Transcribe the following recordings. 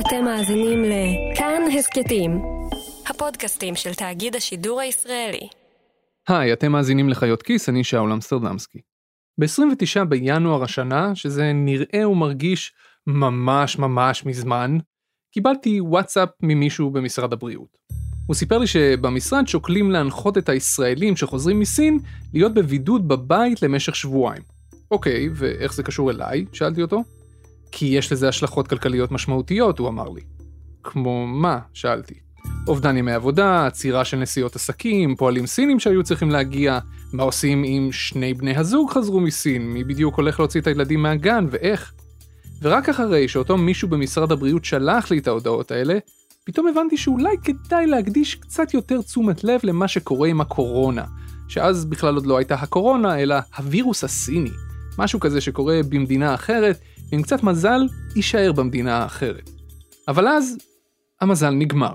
אתם מאזינים לכאן הסכתים, הפודקאסטים של תאגיד השידור הישראלי. היי, אתם מאזינים לחיות כיס, אני שאול אמסטרדמסקי. ב-29 בינואר השנה, שזה נראה ומרגיש ממש ממש מזמן, קיבלתי וואטסאפ ממישהו במשרד הבריאות. הוא סיפר לי שבמשרד שוקלים להנחות את הישראלים שחוזרים מסין להיות בבידוד בבית למשך שבועיים. אוקיי, ואיך זה קשור אליי? שאלתי אותו. כי יש לזה השלכות כלכליות משמעותיות, הוא אמר לי. כמו מה? שאלתי. אובדן ימי עבודה, עצירה של נסיעות עסקים, פועלים סינים שהיו צריכים להגיע, מה עושים אם שני בני הזוג חזרו מסין, מי בדיוק הולך להוציא את הילדים מהגן ואיך. ורק אחרי שאותו מישהו במשרד הבריאות שלח לי את ההודעות האלה, פתאום הבנתי שאולי כדאי להקדיש קצת יותר תשומת לב למה שקורה עם הקורונה, שאז בכלל עוד לא הייתה הקורונה, אלא הווירוס הסיני, משהו כזה שקורה במדינה אחרת, ועם קצת מזל, יישאר במדינה האחרת. אבל אז, המזל נגמר.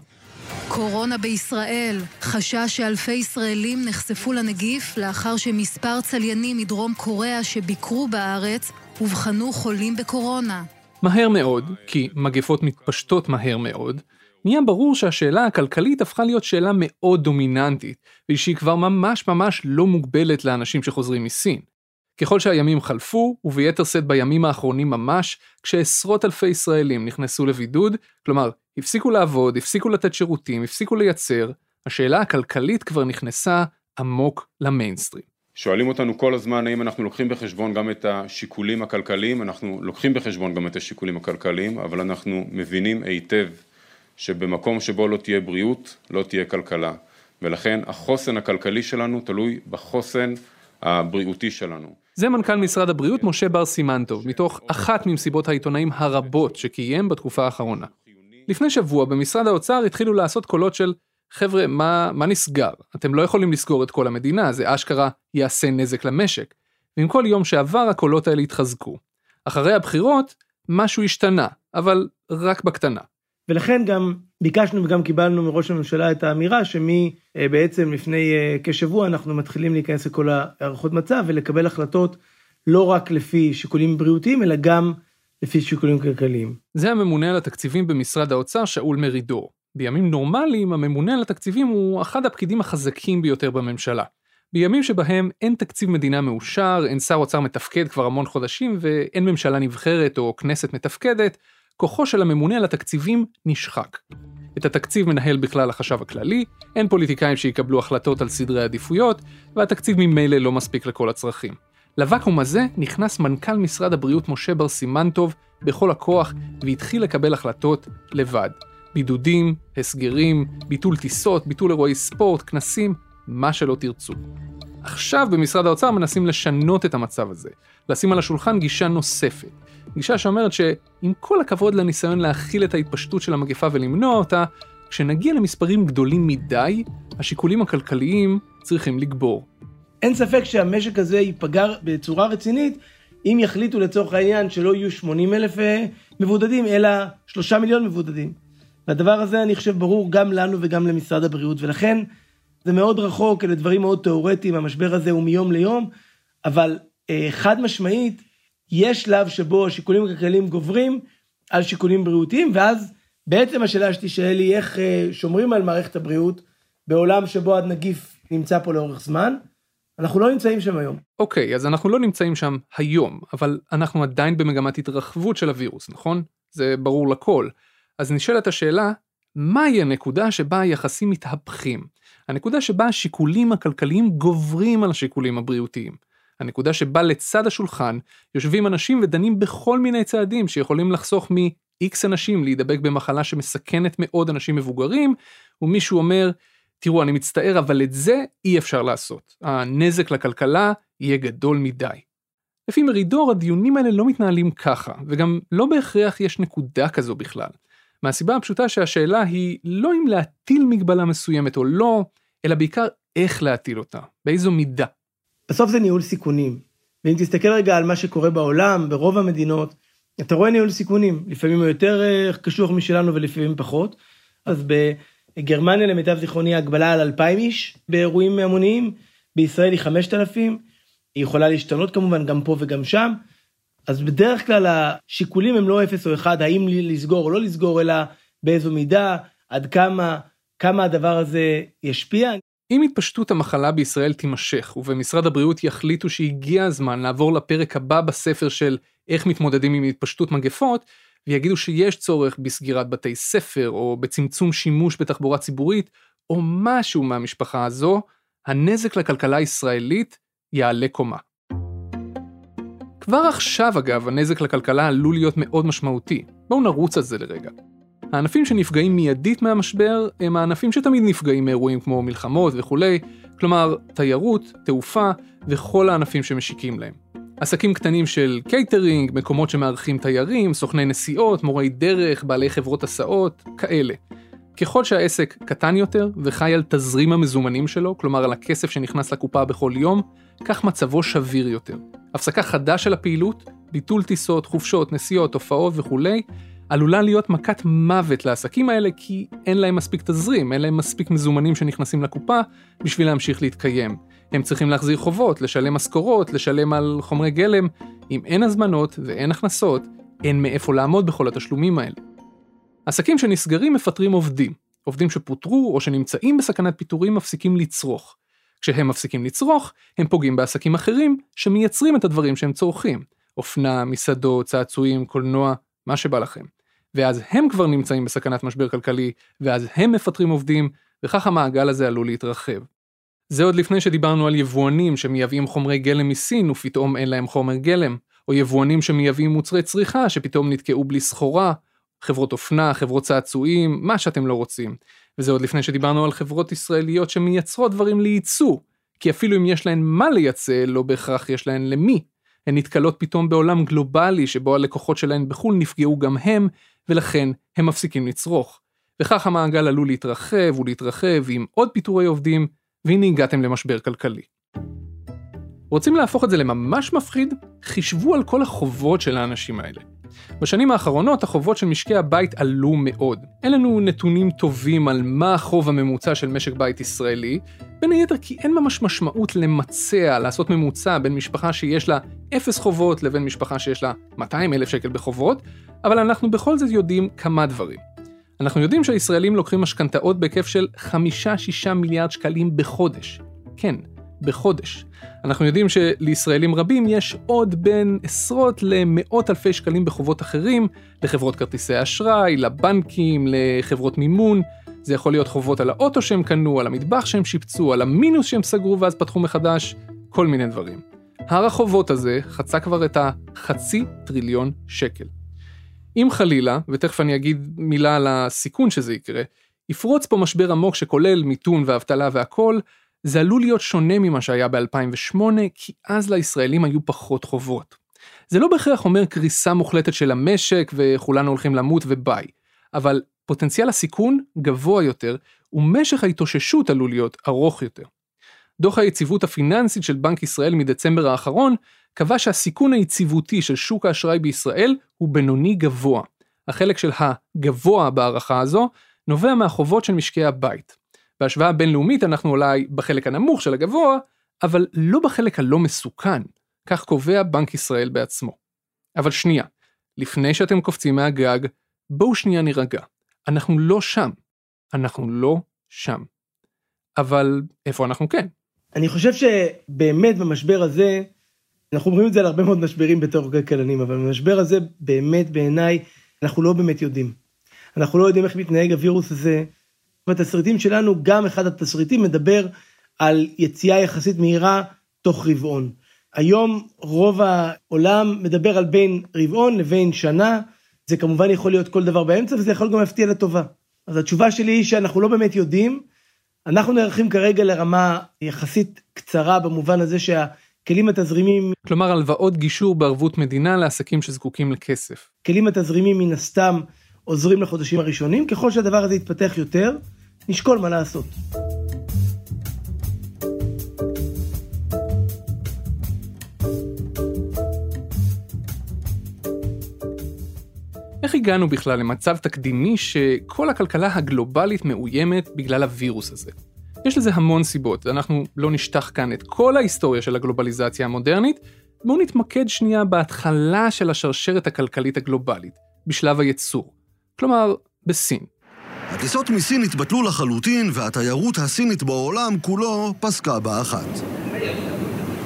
קורונה בישראל, חשש שאלפי ישראלים נחשפו לנגיף לאחר שמספר צליינים מדרום קוריאה שביקרו בארץ אובחנו חולים בקורונה. מהר מאוד, כי מגפות מתפשטות מהר מאוד, נהיה ברור שהשאלה הכלכלית הפכה להיות שאלה מאוד דומיננטית, ושהיא כבר ממש ממש לא מוגבלת לאנשים שחוזרים מסין. ככל שהימים חלפו, וביתר שאת בימים האחרונים ממש, כשעשרות אלפי ישראלים נכנסו לבידוד, כלומר, הפסיקו לעבוד, הפסיקו לתת שירותים, הפסיקו לייצר, השאלה הכלכלית כבר נכנסה עמוק למיינסטרים. שואלים אותנו כל הזמן האם אנחנו לוקחים בחשבון גם את השיקולים הכלכליים, אנחנו לוקחים בחשבון גם את השיקולים הכלכליים, אבל אנחנו מבינים היטב שבמקום שבו לא תהיה בריאות, לא תהיה כלכלה. ולכן החוסן הכלכלי שלנו תלוי בחוסן הבריאותי שלנו. זה מנכ"ל משרד הבריאות משה בר סימנטוב, מתוך אחת ממסיבות העיתונאים הרבות שקיים בתקופה האחרונה. לפני שבוע במשרד האוצר התחילו לעשות קולות של חבר'ה, מה, מה נסגר? אתם לא יכולים לסגור את כל המדינה, זה אשכרה יעשה נזק למשק. ועם כל יום שעבר הקולות האלה התחזקו. אחרי הבחירות, משהו השתנה, אבל רק בקטנה. ולכן גם ביקשנו וגם קיבלנו מראש הממשלה את האמירה שמבעצם אה, לפני אה, כשבוע אנחנו מתחילים להיכנס לכל הערכות מצב ולקבל החלטות לא רק לפי שיקולים בריאותיים אלא גם לפי שיקולים כלכליים. זה הממונה על התקציבים במשרד האוצר שאול מרידור. בימים נורמליים הממונה על התקציבים הוא אחד הפקידים החזקים ביותר בממשלה. בימים שבהם אין תקציב מדינה מאושר, אין שר אוצר מתפקד כבר המון חודשים ואין ממשלה נבחרת או כנסת מתפקדת, כוחו של הממונה על התקציבים נשחק. את התקציב מנהל בכלל החשב הכללי, אין פוליטיקאים שיקבלו החלטות על סדרי עדיפויות, והתקציב ממילא לא מספיק לכל הצרכים. לוואקום הזה נכנס מנכ"ל משרד הבריאות משה בר סימנטוב בכל הכוח, והתחיל לקבל החלטות לבד. בידודים, הסגרים, ביטול טיסות, ביטול אירועי ספורט, כנסים, מה שלא תרצו. עכשיו במשרד האוצר מנסים לשנות את המצב הזה, לשים על השולחן גישה נוספת. גישה שאומרת שעם כל הכבוד לניסיון להכיל את ההתפשטות של המגפה ולמנוע אותה, כשנגיע למספרים גדולים מדי, השיקולים הכלכליים צריכים לגבור. אין ספק שהמשק הזה ייפגע בצורה רצינית אם יחליטו לצורך העניין שלא יהיו 80 אלף אה, מבודדים, אלא 3 מיליון מבודדים. והדבר הזה אני חושב ברור גם לנו וגם למשרד הבריאות, ולכן זה מאוד רחוק, אלה דברים מאוד תיאורטיים, המשבר הזה הוא מיום ליום, אבל אה, חד משמעית, יש שלב שבו השיקולים הכלכליים גוברים על שיקולים בריאותיים, ואז בעצם השאלה שתשאל היא איך אה, שומרים על מערכת הבריאות בעולם שבו הנגיף נמצא פה לאורך זמן. אנחנו לא נמצאים שם היום. אוקיי, okay, אז אנחנו לא נמצאים שם היום, אבל אנחנו עדיין במגמת התרחבות של הווירוס, נכון? זה ברור לכל. אז נשאלת השאלה, מהי הנקודה שבה היחסים מתהפכים? הנקודה שבה השיקולים הכלכליים גוברים על השיקולים הבריאותיים. הנקודה שבה לצד השולחן יושבים אנשים ודנים בכל מיני צעדים שיכולים לחסוך מ-X אנשים להידבק במחלה שמסכנת מאוד אנשים מבוגרים, ומישהו אומר, תראו, אני מצטער, אבל את זה אי אפשר לעשות. הנזק לכלכלה יהיה גדול מדי. לפי מרידור, הדיונים האלה לא מתנהלים ככה, וגם לא בהכרח יש נקודה כזו בכלל. מהסיבה הפשוטה שהשאלה היא לא אם להטיל מגבלה מסוימת או לא, אלא בעיקר איך להטיל אותה, באיזו מידה. בסוף זה ניהול סיכונים. ואם תסתכל רגע על מה שקורה בעולם, ברוב המדינות, אתה רואה ניהול סיכונים, לפעמים הוא יותר אה, קשוח משלנו ולפעמים פחות. אז בגרמניה למיטב זיכרוני הגבלה על 2,000 איש באירועים המוניים, בישראל היא 5,000, היא יכולה להשתנות כמובן גם פה וגם שם. אז בדרך כלל השיקולים הם לא אפס או אחד, האם לסגור או לא לסגור, אלא באיזו מידה, עד כמה, כמה הדבר הזה ישפיע. אם התפשטות המחלה בישראל תימשך, ובמשרד הבריאות יחליטו שהגיע הזמן לעבור לפרק הבא בספר של איך מתמודדים עם התפשטות מגפות, ויגידו שיש צורך בסגירת בתי ספר, או בצמצום שימוש בתחבורה ציבורית, או משהו מהמשפחה הזו, הנזק לכלכלה הישראלית יעלה קומה. כבר עכשיו אגב, הנזק לכלכלה עלול להיות מאוד משמעותי. בואו נרוץ על זה לרגע. הענפים שנפגעים מיידית מהמשבר הם הענפים שתמיד נפגעים מאירועים כמו מלחמות וכולי, כלומר תיירות, תעופה וכל הענפים שמשיקים להם. עסקים קטנים של קייטרינג, מקומות שמארחים תיירים, סוכני נסיעות, מורי דרך, בעלי חברות הסעות, כאלה. ככל שהעסק קטן יותר וחי על תזרים המזומנים שלו, כלומר על הכסף שנכנס לקופה בכל יום, כך מצבו שביר יותר. הפסקה חדה של הפעילות, ביטול טיסות, חופשות, נסיעות, הופעות וכולי, עלולה להיות מכת מוות לעסקים האלה כי אין להם מספיק תזרים, אין להם מספיק מזומנים שנכנסים לקופה בשביל להמשיך להתקיים. הם צריכים להחזיר חובות, לשלם משכורות, לשלם על חומרי גלם. אם אין הזמנות ואין הכנסות, אין מאיפה לעמוד בכל התשלומים האלה. עסקים שנסגרים מפטרים עובדים. עובדים שפוטרו או שנמצאים בסכנת פיטורים מפסיקים לצרוך. כשהם מפסיקים לצרוך, הם פוגעים בעסקים אחרים שמייצרים את הדברים שהם צורכים. אופנה, מסעדות, צעצועים, קולנוע, מה שבא לכם. ואז הם כבר נמצאים בסכנת משבר כלכלי, ואז הם מפטרים עובדים, וכך המעגל הזה עלול להתרחב. זה עוד לפני שדיברנו על יבואנים שמייבאים חומרי גלם מסין ופתאום אין להם חומר גלם, או יבואנים שמייבאים מוצרי צריכה שפתאום נתקעו בלי סחורה, חברות אופנה, חברות צעצועים, מה שאתם לא רוצים. וזה עוד לפני שדיברנו על חברות ישראליות שמייצרות דברים לייצוא, כי אפילו אם יש להן מה לייצא, לא בהכרח יש להן למי. הן נתקלות פתאום בעולם גלובלי שבו הלקוחות שלהן בחו"ל נפגעו גם הם, ולכן הם מפסיקים לצרוך. וכך המעגל עלול להתרחב ולהתרחב עם עוד פיטורי עובדים, והנה הגעתם למשבר כלכלי. רוצים להפוך את זה לממש מפחיד? חישבו על כל החובות של האנשים האלה. בשנים האחרונות החובות של משקי הבית עלו מאוד. אין לנו נתונים טובים על מה החוב הממוצע של משק בית ישראלי, בין היתר כי אין ממש משמעות למצע, לעשות ממוצע בין משפחה שיש לה אפס חובות לבין משפחה שיש לה 200 אלף שקל בחובות, אבל אנחנו בכל זאת יודעים כמה דברים. אנחנו יודעים שהישראלים לוקחים משכנתאות בהיקף של 5-6 מיליארד שקלים בחודש. כן, בחודש. אנחנו יודעים שלישראלים רבים יש עוד בין עשרות למאות אלפי שקלים בחובות אחרים, לחברות כרטיסי אשראי, לבנקים, לחברות מימון. זה יכול להיות חובות על האוטו שהם קנו, על המטבח שהם שיפצו, על המינוס שהם סגרו ואז פתחו מחדש, כל מיני דברים. הר החובות הזה חצה כבר את החצי טריליון שקל. אם חלילה, ותכף אני אגיד מילה על הסיכון שזה יקרה, יפרוץ פה משבר עמוק שכולל מיתון ואבטלה והכל, זה עלול להיות שונה ממה שהיה ב-2008, כי אז לישראלים היו פחות חובות. זה לא בהכרח אומר קריסה מוחלטת של המשק וכולנו הולכים למות וביי, אבל פוטנציאל הסיכון גבוה יותר, ומשך ההתאוששות עלול להיות ארוך יותר. דוח היציבות הפיננסית של בנק ישראל מדצמבר האחרון קבע שהסיכון היציבותי של שוק האשראי בישראל הוא בינוני גבוה. החלק של הגבוה בהערכה הזו נובע מהחובות של משקי הבית. בהשוואה בינלאומית אנחנו אולי בחלק הנמוך של הגבוה, אבל לא בחלק הלא מסוכן, כך קובע בנק ישראל בעצמו. אבל שנייה, לפני שאתם קופצים מהגג, בואו שנייה נירגע. אנחנו לא שם. אנחנו לא שם. אבל איפה אנחנו כן? אני חושב שבאמת במשבר הזה, אנחנו אומרים את זה על הרבה מאוד משברים בתור כלכלנים, אבל במשבר הזה באמת בעיניי אנחנו לא באמת יודעים. אנחנו לא יודעים איך מתנהג הווירוס הזה, בתסריטים שלנו, גם אחד התסריטים מדבר על יציאה יחסית מהירה תוך רבעון. היום רוב העולם מדבר על בין רבעון לבין שנה, זה כמובן יכול להיות כל דבר באמצע וזה יכול גם להפתיע לטובה. אז התשובה שלי היא שאנחנו לא באמת יודעים, אנחנו נערכים כרגע לרמה יחסית קצרה במובן הזה שהכלים התזרימים... כלומר הלוואות גישור בערבות מדינה לעסקים שזקוקים לכסף. כלים התזרימים מן הסתם עוזרים לחודשים הראשונים, ככל שהדבר הזה יתפתח יותר, נשקול מה לעשות. איך הגענו בכלל למצב תקדימי שכל הכלכלה הגלובלית מאוימת בגלל הווירוס הזה? יש לזה המון סיבות, ואנחנו לא נשטח כאן את כל ההיסטוריה של הגלובליזציה המודרנית, בואו נתמקד שנייה בהתחלה של השרשרת הכלכלית הגלובלית, בשלב הייצור. כלומר, בסין. הטיסות מסין התבטלו לחלוטין, והתיירות הסינית בעולם כולו פסקה באחת.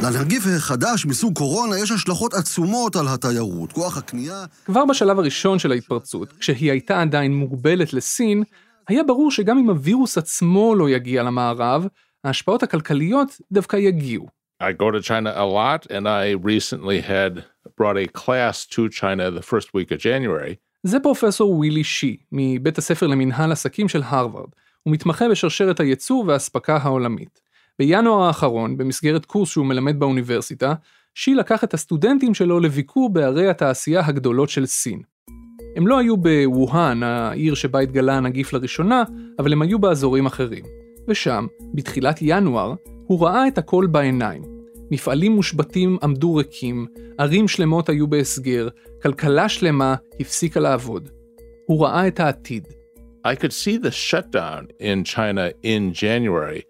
לנגיף החדש מסוג קורונה יש השלכות עצומות על התיירות, כוח הקנייה... כבר בשלב הראשון של ההתפרצות, כשהיא הייתה עדיין מוגבלת לסין, היה ברור שגם אם הווירוס עצמו לא יגיע למערב, ההשפעות הכלכליות דווקא יגיעו. I go to China a lot, and I recently had brought a class to China the first week of January. זה פרופסור ווילי שי, מבית הספר למנהל עסקים של הרווארד. הוא מתמחה בשרשרת הייצור והאספקה העולמית. בינואר האחרון, במסגרת קורס שהוא מלמד באוניברסיטה, שי לקח את הסטודנטים שלו לביקור בערי התעשייה הגדולות של סין. הם לא היו בווהאן, העיר שבה התגלה הנגיף לראשונה, אבל הם היו באזורים אחרים. ושם, בתחילת ינואר, הוא ראה את הכל בעיניים. מפעלים מושבתים עמדו ריקים, ערים שלמות היו בהסגר, כלכלה שלמה הפסיקה לעבוד. הוא ראה את העתיד. I could see the shutdown in China in January,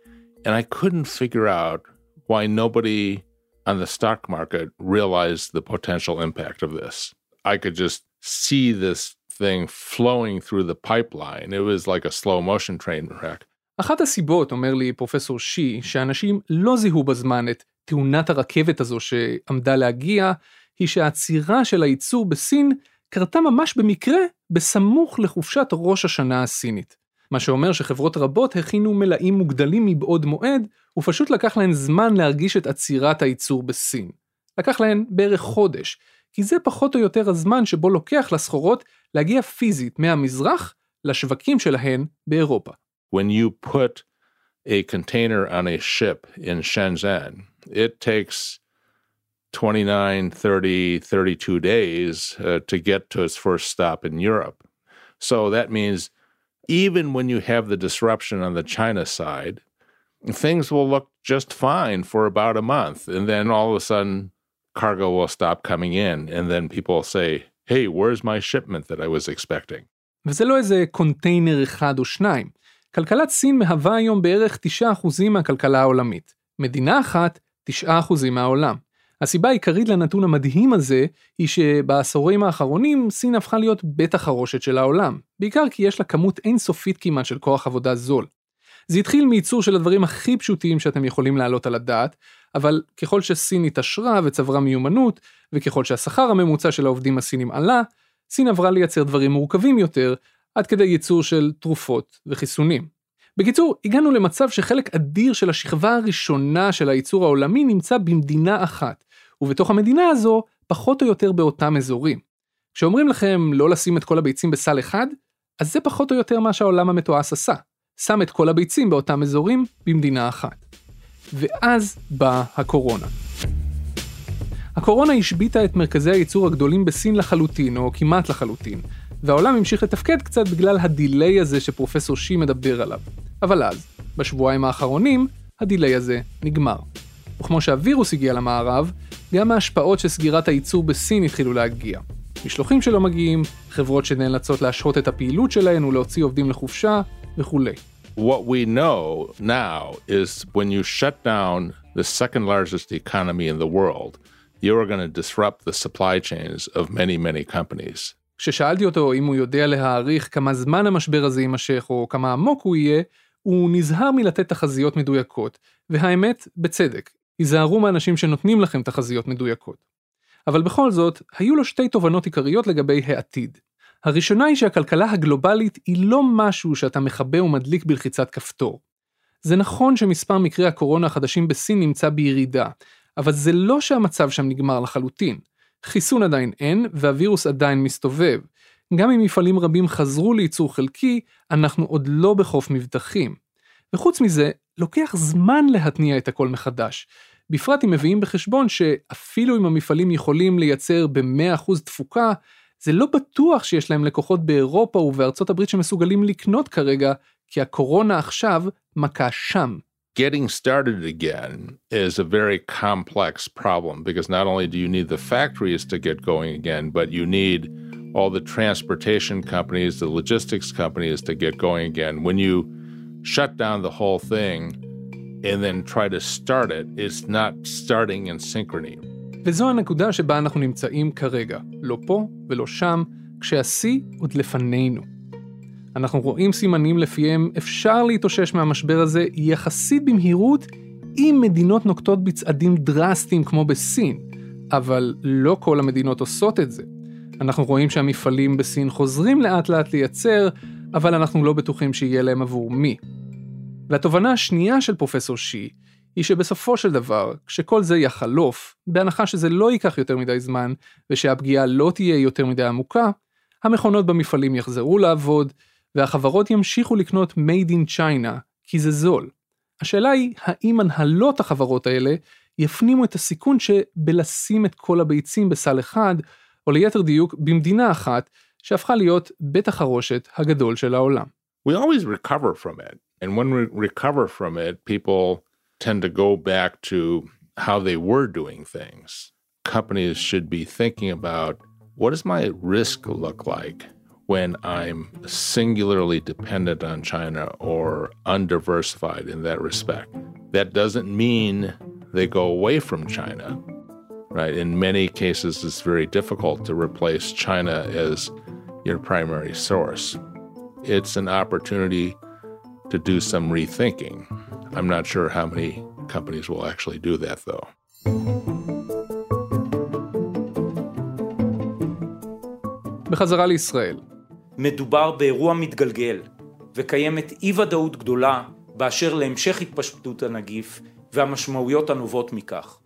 and I couldn't figure out why nobody on the stock market realized the potential impact of this. I could just see this thing flowing through the pipeline. It was like a slow motion train wreck. אחת הסיבות, אומר לי פרופסור שי, שאנשים לא זיהו בזמן את תאונת הרכבת הזו שעמדה להגיע, היא שהעצירה של הייצור בסין קרתה ממש במקרה בסמוך לחופשת ראש השנה הסינית. מה שאומר שחברות רבות הכינו מלאים מוגדלים מבעוד מועד, ופשוט לקח להן זמן להרגיש את עצירת הייצור בסין. לקח להן בערך חודש, כי זה פחות או יותר הזמן שבו לוקח לסחורות להגיע פיזית מהמזרח לשווקים שלהן באירופה. When you put a container on a ship in Shenzhen, it takes 29, 30, 32 days uh, to get to its first stop in Europe. So that means even when you have the disruption on the China side, things will look just fine for about a month. And then all of a sudden, cargo will stop coming in. And then people will say, hey, where's my shipment that I was expecting? וזה לא איזה קונטיינר אחד או שניים. כלכלת סין מהווה היום בערך 9% מהכלכלה העולמית. מדינה אחת, 9% מהעולם. הסיבה העיקרית לנתון המדהים הזה, היא שבעשורים האחרונים סין הפכה להיות בית החרושת של העולם. בעיקר כי יש לה כמות אינסופית כמעט של כוח עבודה זול. זה התחיל מייצור של הדברים הכי פשוטים שאתם יכולים להעלות על הדעת, אבל ככל שסין התעשרה וצברה מיומנות, וככל שהשכר הממוצע של העובדים הסינים עלה, סין עברה לייצר דברים מורכבים יותר, עד כדי ייצור של תרופות וחיסונים. בקיצור, הגענו למצב שחלק אדיר של השכבה הראשונה של הייצור העולמי נמצא במדינה אחת, ובתוך המדינה הזו, פחות או יותר באותם אזורים. כשאומרים לכם לא לשים את כל הביצים בסל אחד, אז זה פחות או יותר מה שהעולם המתועש עשה. שם את כל הביצים באותם אזורים במדינה אחת. ואז באה הקורונה. הקורונה השביתה את מרכזי הייצור הגדולים בסין לחלוטין, או כמעט לחלוטין, והעולם המשיך לתפקד קצת בגלל ה delay הזה שפרופסור שי מדבר עליו. אבל אז, בשבועיים האחרונים, ה delay הזה נגמר. וכמו שהווירוס הגיע למערב, גם ההשפעות של סגירת הייצור בסין התחילו להגיע. משלוחים שלא מגיעים, חברות שנאלצות להשהות את הפעילות שלהן ולהוציא עובדים לחופשה, וכולי. What we know now is when you shut down the second largest economy in the world, you are going to disrupt the supply chains of many, many companies. כששאלתי אותו אם הוא יודע להעריך כמה זמן המשבר הזה יימשך או כמה עמוק הוא יהיה, הוא נזהר מלתת תחזיות מדויקות, והאמת, בצדק, היזהרו מאנשים שנותנים לכם תחזיות מדויקות. אבל בכל זאת, היו לו שתי תובנות עיקריות לגבי העתיד. הראשונה היא שהכלכלה הגלובלית היא לא משהו שאתה מכבה ומדליק בלחיצת כפתור. זה נכון שמספר מקרי הקורונה החדשים בסין נמצא בירידה, אבל זה לא שהמצב שם נגמר לחלוטין. חיסון עדיין אין, והווירוס עדיין מסתובב. גם אם מפעלים רבים חזרו לייצור חלקי, אנחנו עוד לא בחוף מבטחים. וחוץ מזה, לוקח זמן להתניע את הכל מחדש. בפרט אם מביאים בחשבון שאפילו אם המפעלים יכולים לייצר ב-100% תפוקה, זה לא בטוח שיש להם לקוחות באירופה ובארצות הברית שמסוגלים לקנות כרגע, כי הקורונה עכשיו מכה שם. Getting started again is a very complex problem because not only do you need the factories to get going again, but you need all the transportation companies, the logistics companies to get going again. When you shut down the whole thing and then try to start it, it's not starting in synchrony. וזו הנקודה שבה אנחנו נמצאים כרגע, לא פה ולא שם, כשהשיא עוד לפנינו. אנחנו רואים סימנים לפיהם אפשר להתאושש מהמשבר הזה יחסית במהירות אם מדינות נוקטות בצעדים דרסטיים כמו בסין, אבל לא כל המדינות עושות את זה. אנחנו רואים שהמפעלים בסין חוזרים לאט לאט לייצר, אבל אנחנו לא בטוחים שיהיה להם עבור מי. והתובנה השנייה של פרופסור שי, היא שבסופו של דבר, כשכל זה יחלוף, בהנחה שזה לא ייקח יותר מדי זמן, ושהפגיעה לא תהיה יותר מדי עמוקה, המכונות במפעלים יחזרו לעבוד, והחברות ימשיכו לקנות Made in China, כי זה זול. השאלה היא, האם מנהלות החברות האלה יפנימו את הסיכון שבלשים את כל הביצים בסל אחד, או ליתר דיוק, במדינה אחת, שהפכה להיות בית החרושת הגדול של העולם. We always recover from it. And when we recover from it, people tend to go back to how they were doing things. Companies should be thinking about what does my risk look like when I'm singularly dependent on China or undiversified in that respect. That doesn't mean they go away from China, right? In many cases, it's very difficult to replace China as your primary source. It's an opportunity to do some rethinking. I'm not sure how many companies will actually do that, though. בחזרה לישראל. מדובר באירוע מתגלגל, וקיימת אי ודאות גדולה באשר להמשך התפשטות הנגיף והמשמעויות הנובעות מכך.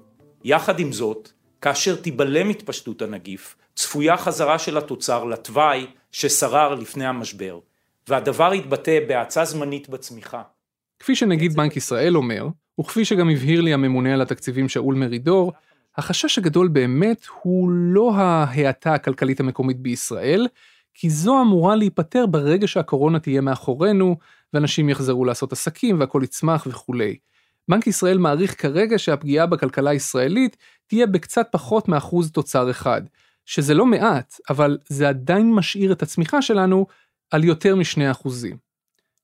יחד עם זאת, כאשר תיבלם התפשטות הנגיף, צפויה חזרה של התוצר לתוואי ששרר לפני המשבר, והדבר יתבטא בהאצה זמנית בצמיחה. כפי שנגיד בנק ישראל אומר, וכפי שגם הבהיר לי הממונה על התקציבים שאול מרידור, החשש הגדול באמת הוא לא ההאטה הכלכלית המקומית בישראל, כי זו אמורה להיפתר ברגע שהקורונה תהיה מאחורינו, ואנשים יחזרו לעשות עסקים והכל יצמח וכולי. בנק ישראל מעריך כרגע שהפגיעה בכלכלה הישראלית תהיה בקצת פחות מאחוז תוצר אחד, שזה לא מעט, אבל זה עדיין משאיר את הצמיחה שלנו על יותר משני אחוזים.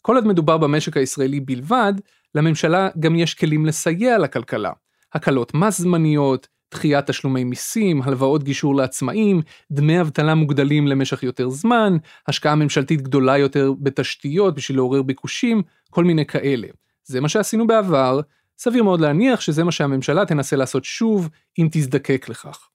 כל עוד מדובר במשק הישראלי בלבד, לממשלה גם יש כלים לסייע לכלכלה. הקלות מס זמניות, דחיית תשלומי מיסים, הלוואות גישור לעצמאים, דמי אבטלה מוגדלים למשך יותר זמן, השקעה ממשלתית גדולה יותר בתשתיות בשביל לעורר ביקושים, כל מיני כאלה. זה מה שעשינו בעבר, סביר מאוד להניח שזה מה שהממשלה תנסה לעשות שוב, אם תזדקק לכך.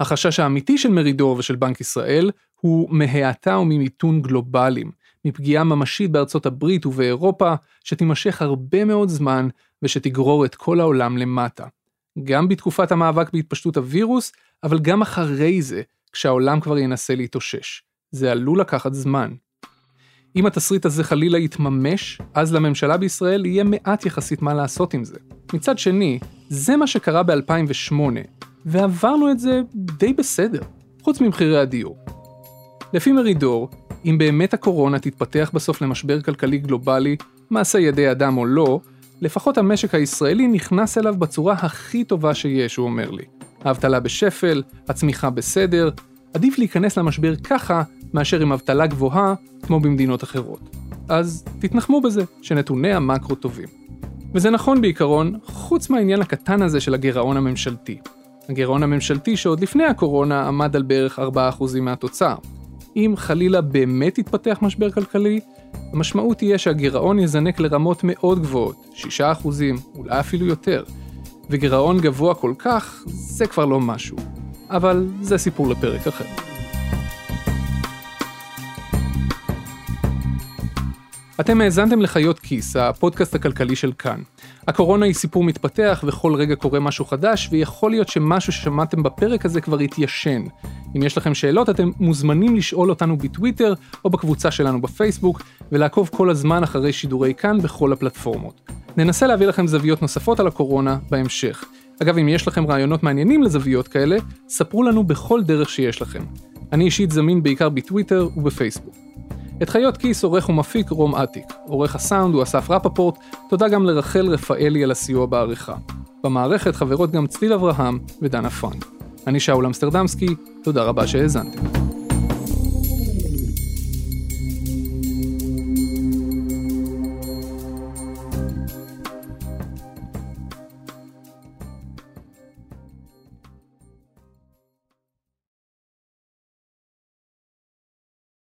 החשש האמיתי של מרידור ושל בנק ישראל הוא מהאטה וממיתון גלובליים, מפגיעה ממשית בארצות הברית ובאירופה, שתימשך הרבה מאוד זמן ושתגרור את כל העולם למטה. גם בתקופת המאבק בהתפשטות הווירוס, אבל גם אחרי זה, כשהעולם כבר ינסה להתאושש. זה עלול לקחת זמן. אם התסריט הזה חלילה יתממש, אז לממשלה בישראל יהיה מעט יחסית מה לעשות עם זה. מצד שני, זה מה שקרה ב-2008, ועברנו את זה די בסדר, חוץ ממחירי הדיור. לפי מרידור, אם באמת הקורונה תתפתח בסוף למשבר כלכלי גלובלי, מעשה ידי אדם או לא, לפחות המשק הישראלי נכנס אליו בצורה הכי טובה שיש, הוא אומר לי. האבטלה בשפל, הצמיחה בסדר, עדיף להיכנס למשבר ככה, מאשר עם אבטלה גבוהה, כמו במדינות אחרות. אז תתנחמו בזה, שנתוני המקרו טובים. וזה נכון בעיקרון, חוץ מהעניין הקטן הזה של הגירעון הממשלתי. הגירעון הממשלתי שעוד לפני הקורונה עמד על בערך 4% מהתוצר. אם חלילה באמת יתפתח משבר כלכלי, המשמעות תהיה שהגירעון יזנק לרמות מאוד גבוהות, 6%, אולי אפילו יותר. וגירעון גבוה כל כך, זה כבר לא משהו. אבל זה סיפור לפרק אחר. אתם האזנתם לחיות כיס, הפודקאסט הכלכלי של כאן. הקורונה היא סיפור מתפתח וכל רגע קורה משהו חדש, ויכול להיות שמשהו ששמעתם בפרק הזה כבר התיישן. אם יש לכם שאלות, אתם מוזמנים לשאול אותנו בטוויטר או בקבוצה שלנו בפייסבוק, ולעקוב כל הזמן אחרי שידורי כאן בכל הפלטפורמות. ננסה להביא לכם זוויות נוספות על הקורונה בהמשך. אגב, אם יש לכם רעיונות מעניינים לזוויות כאלה, ספרו לנו בכל דרך שיש לכם. אני אישית זמין בעיקר בטוויטר ובפייסבוק. את חיות כיס עורך ומפיק רום אטיק, עורך הסאונד הוא אסף רפפורט, תודה גם לרחל רפאלי על הסיוע בעריכה. במערכת חברות גם צליל אברהם ודנה פרנק. אני שאול אמסטרדמסקי, תודה רבה שהאזנתם.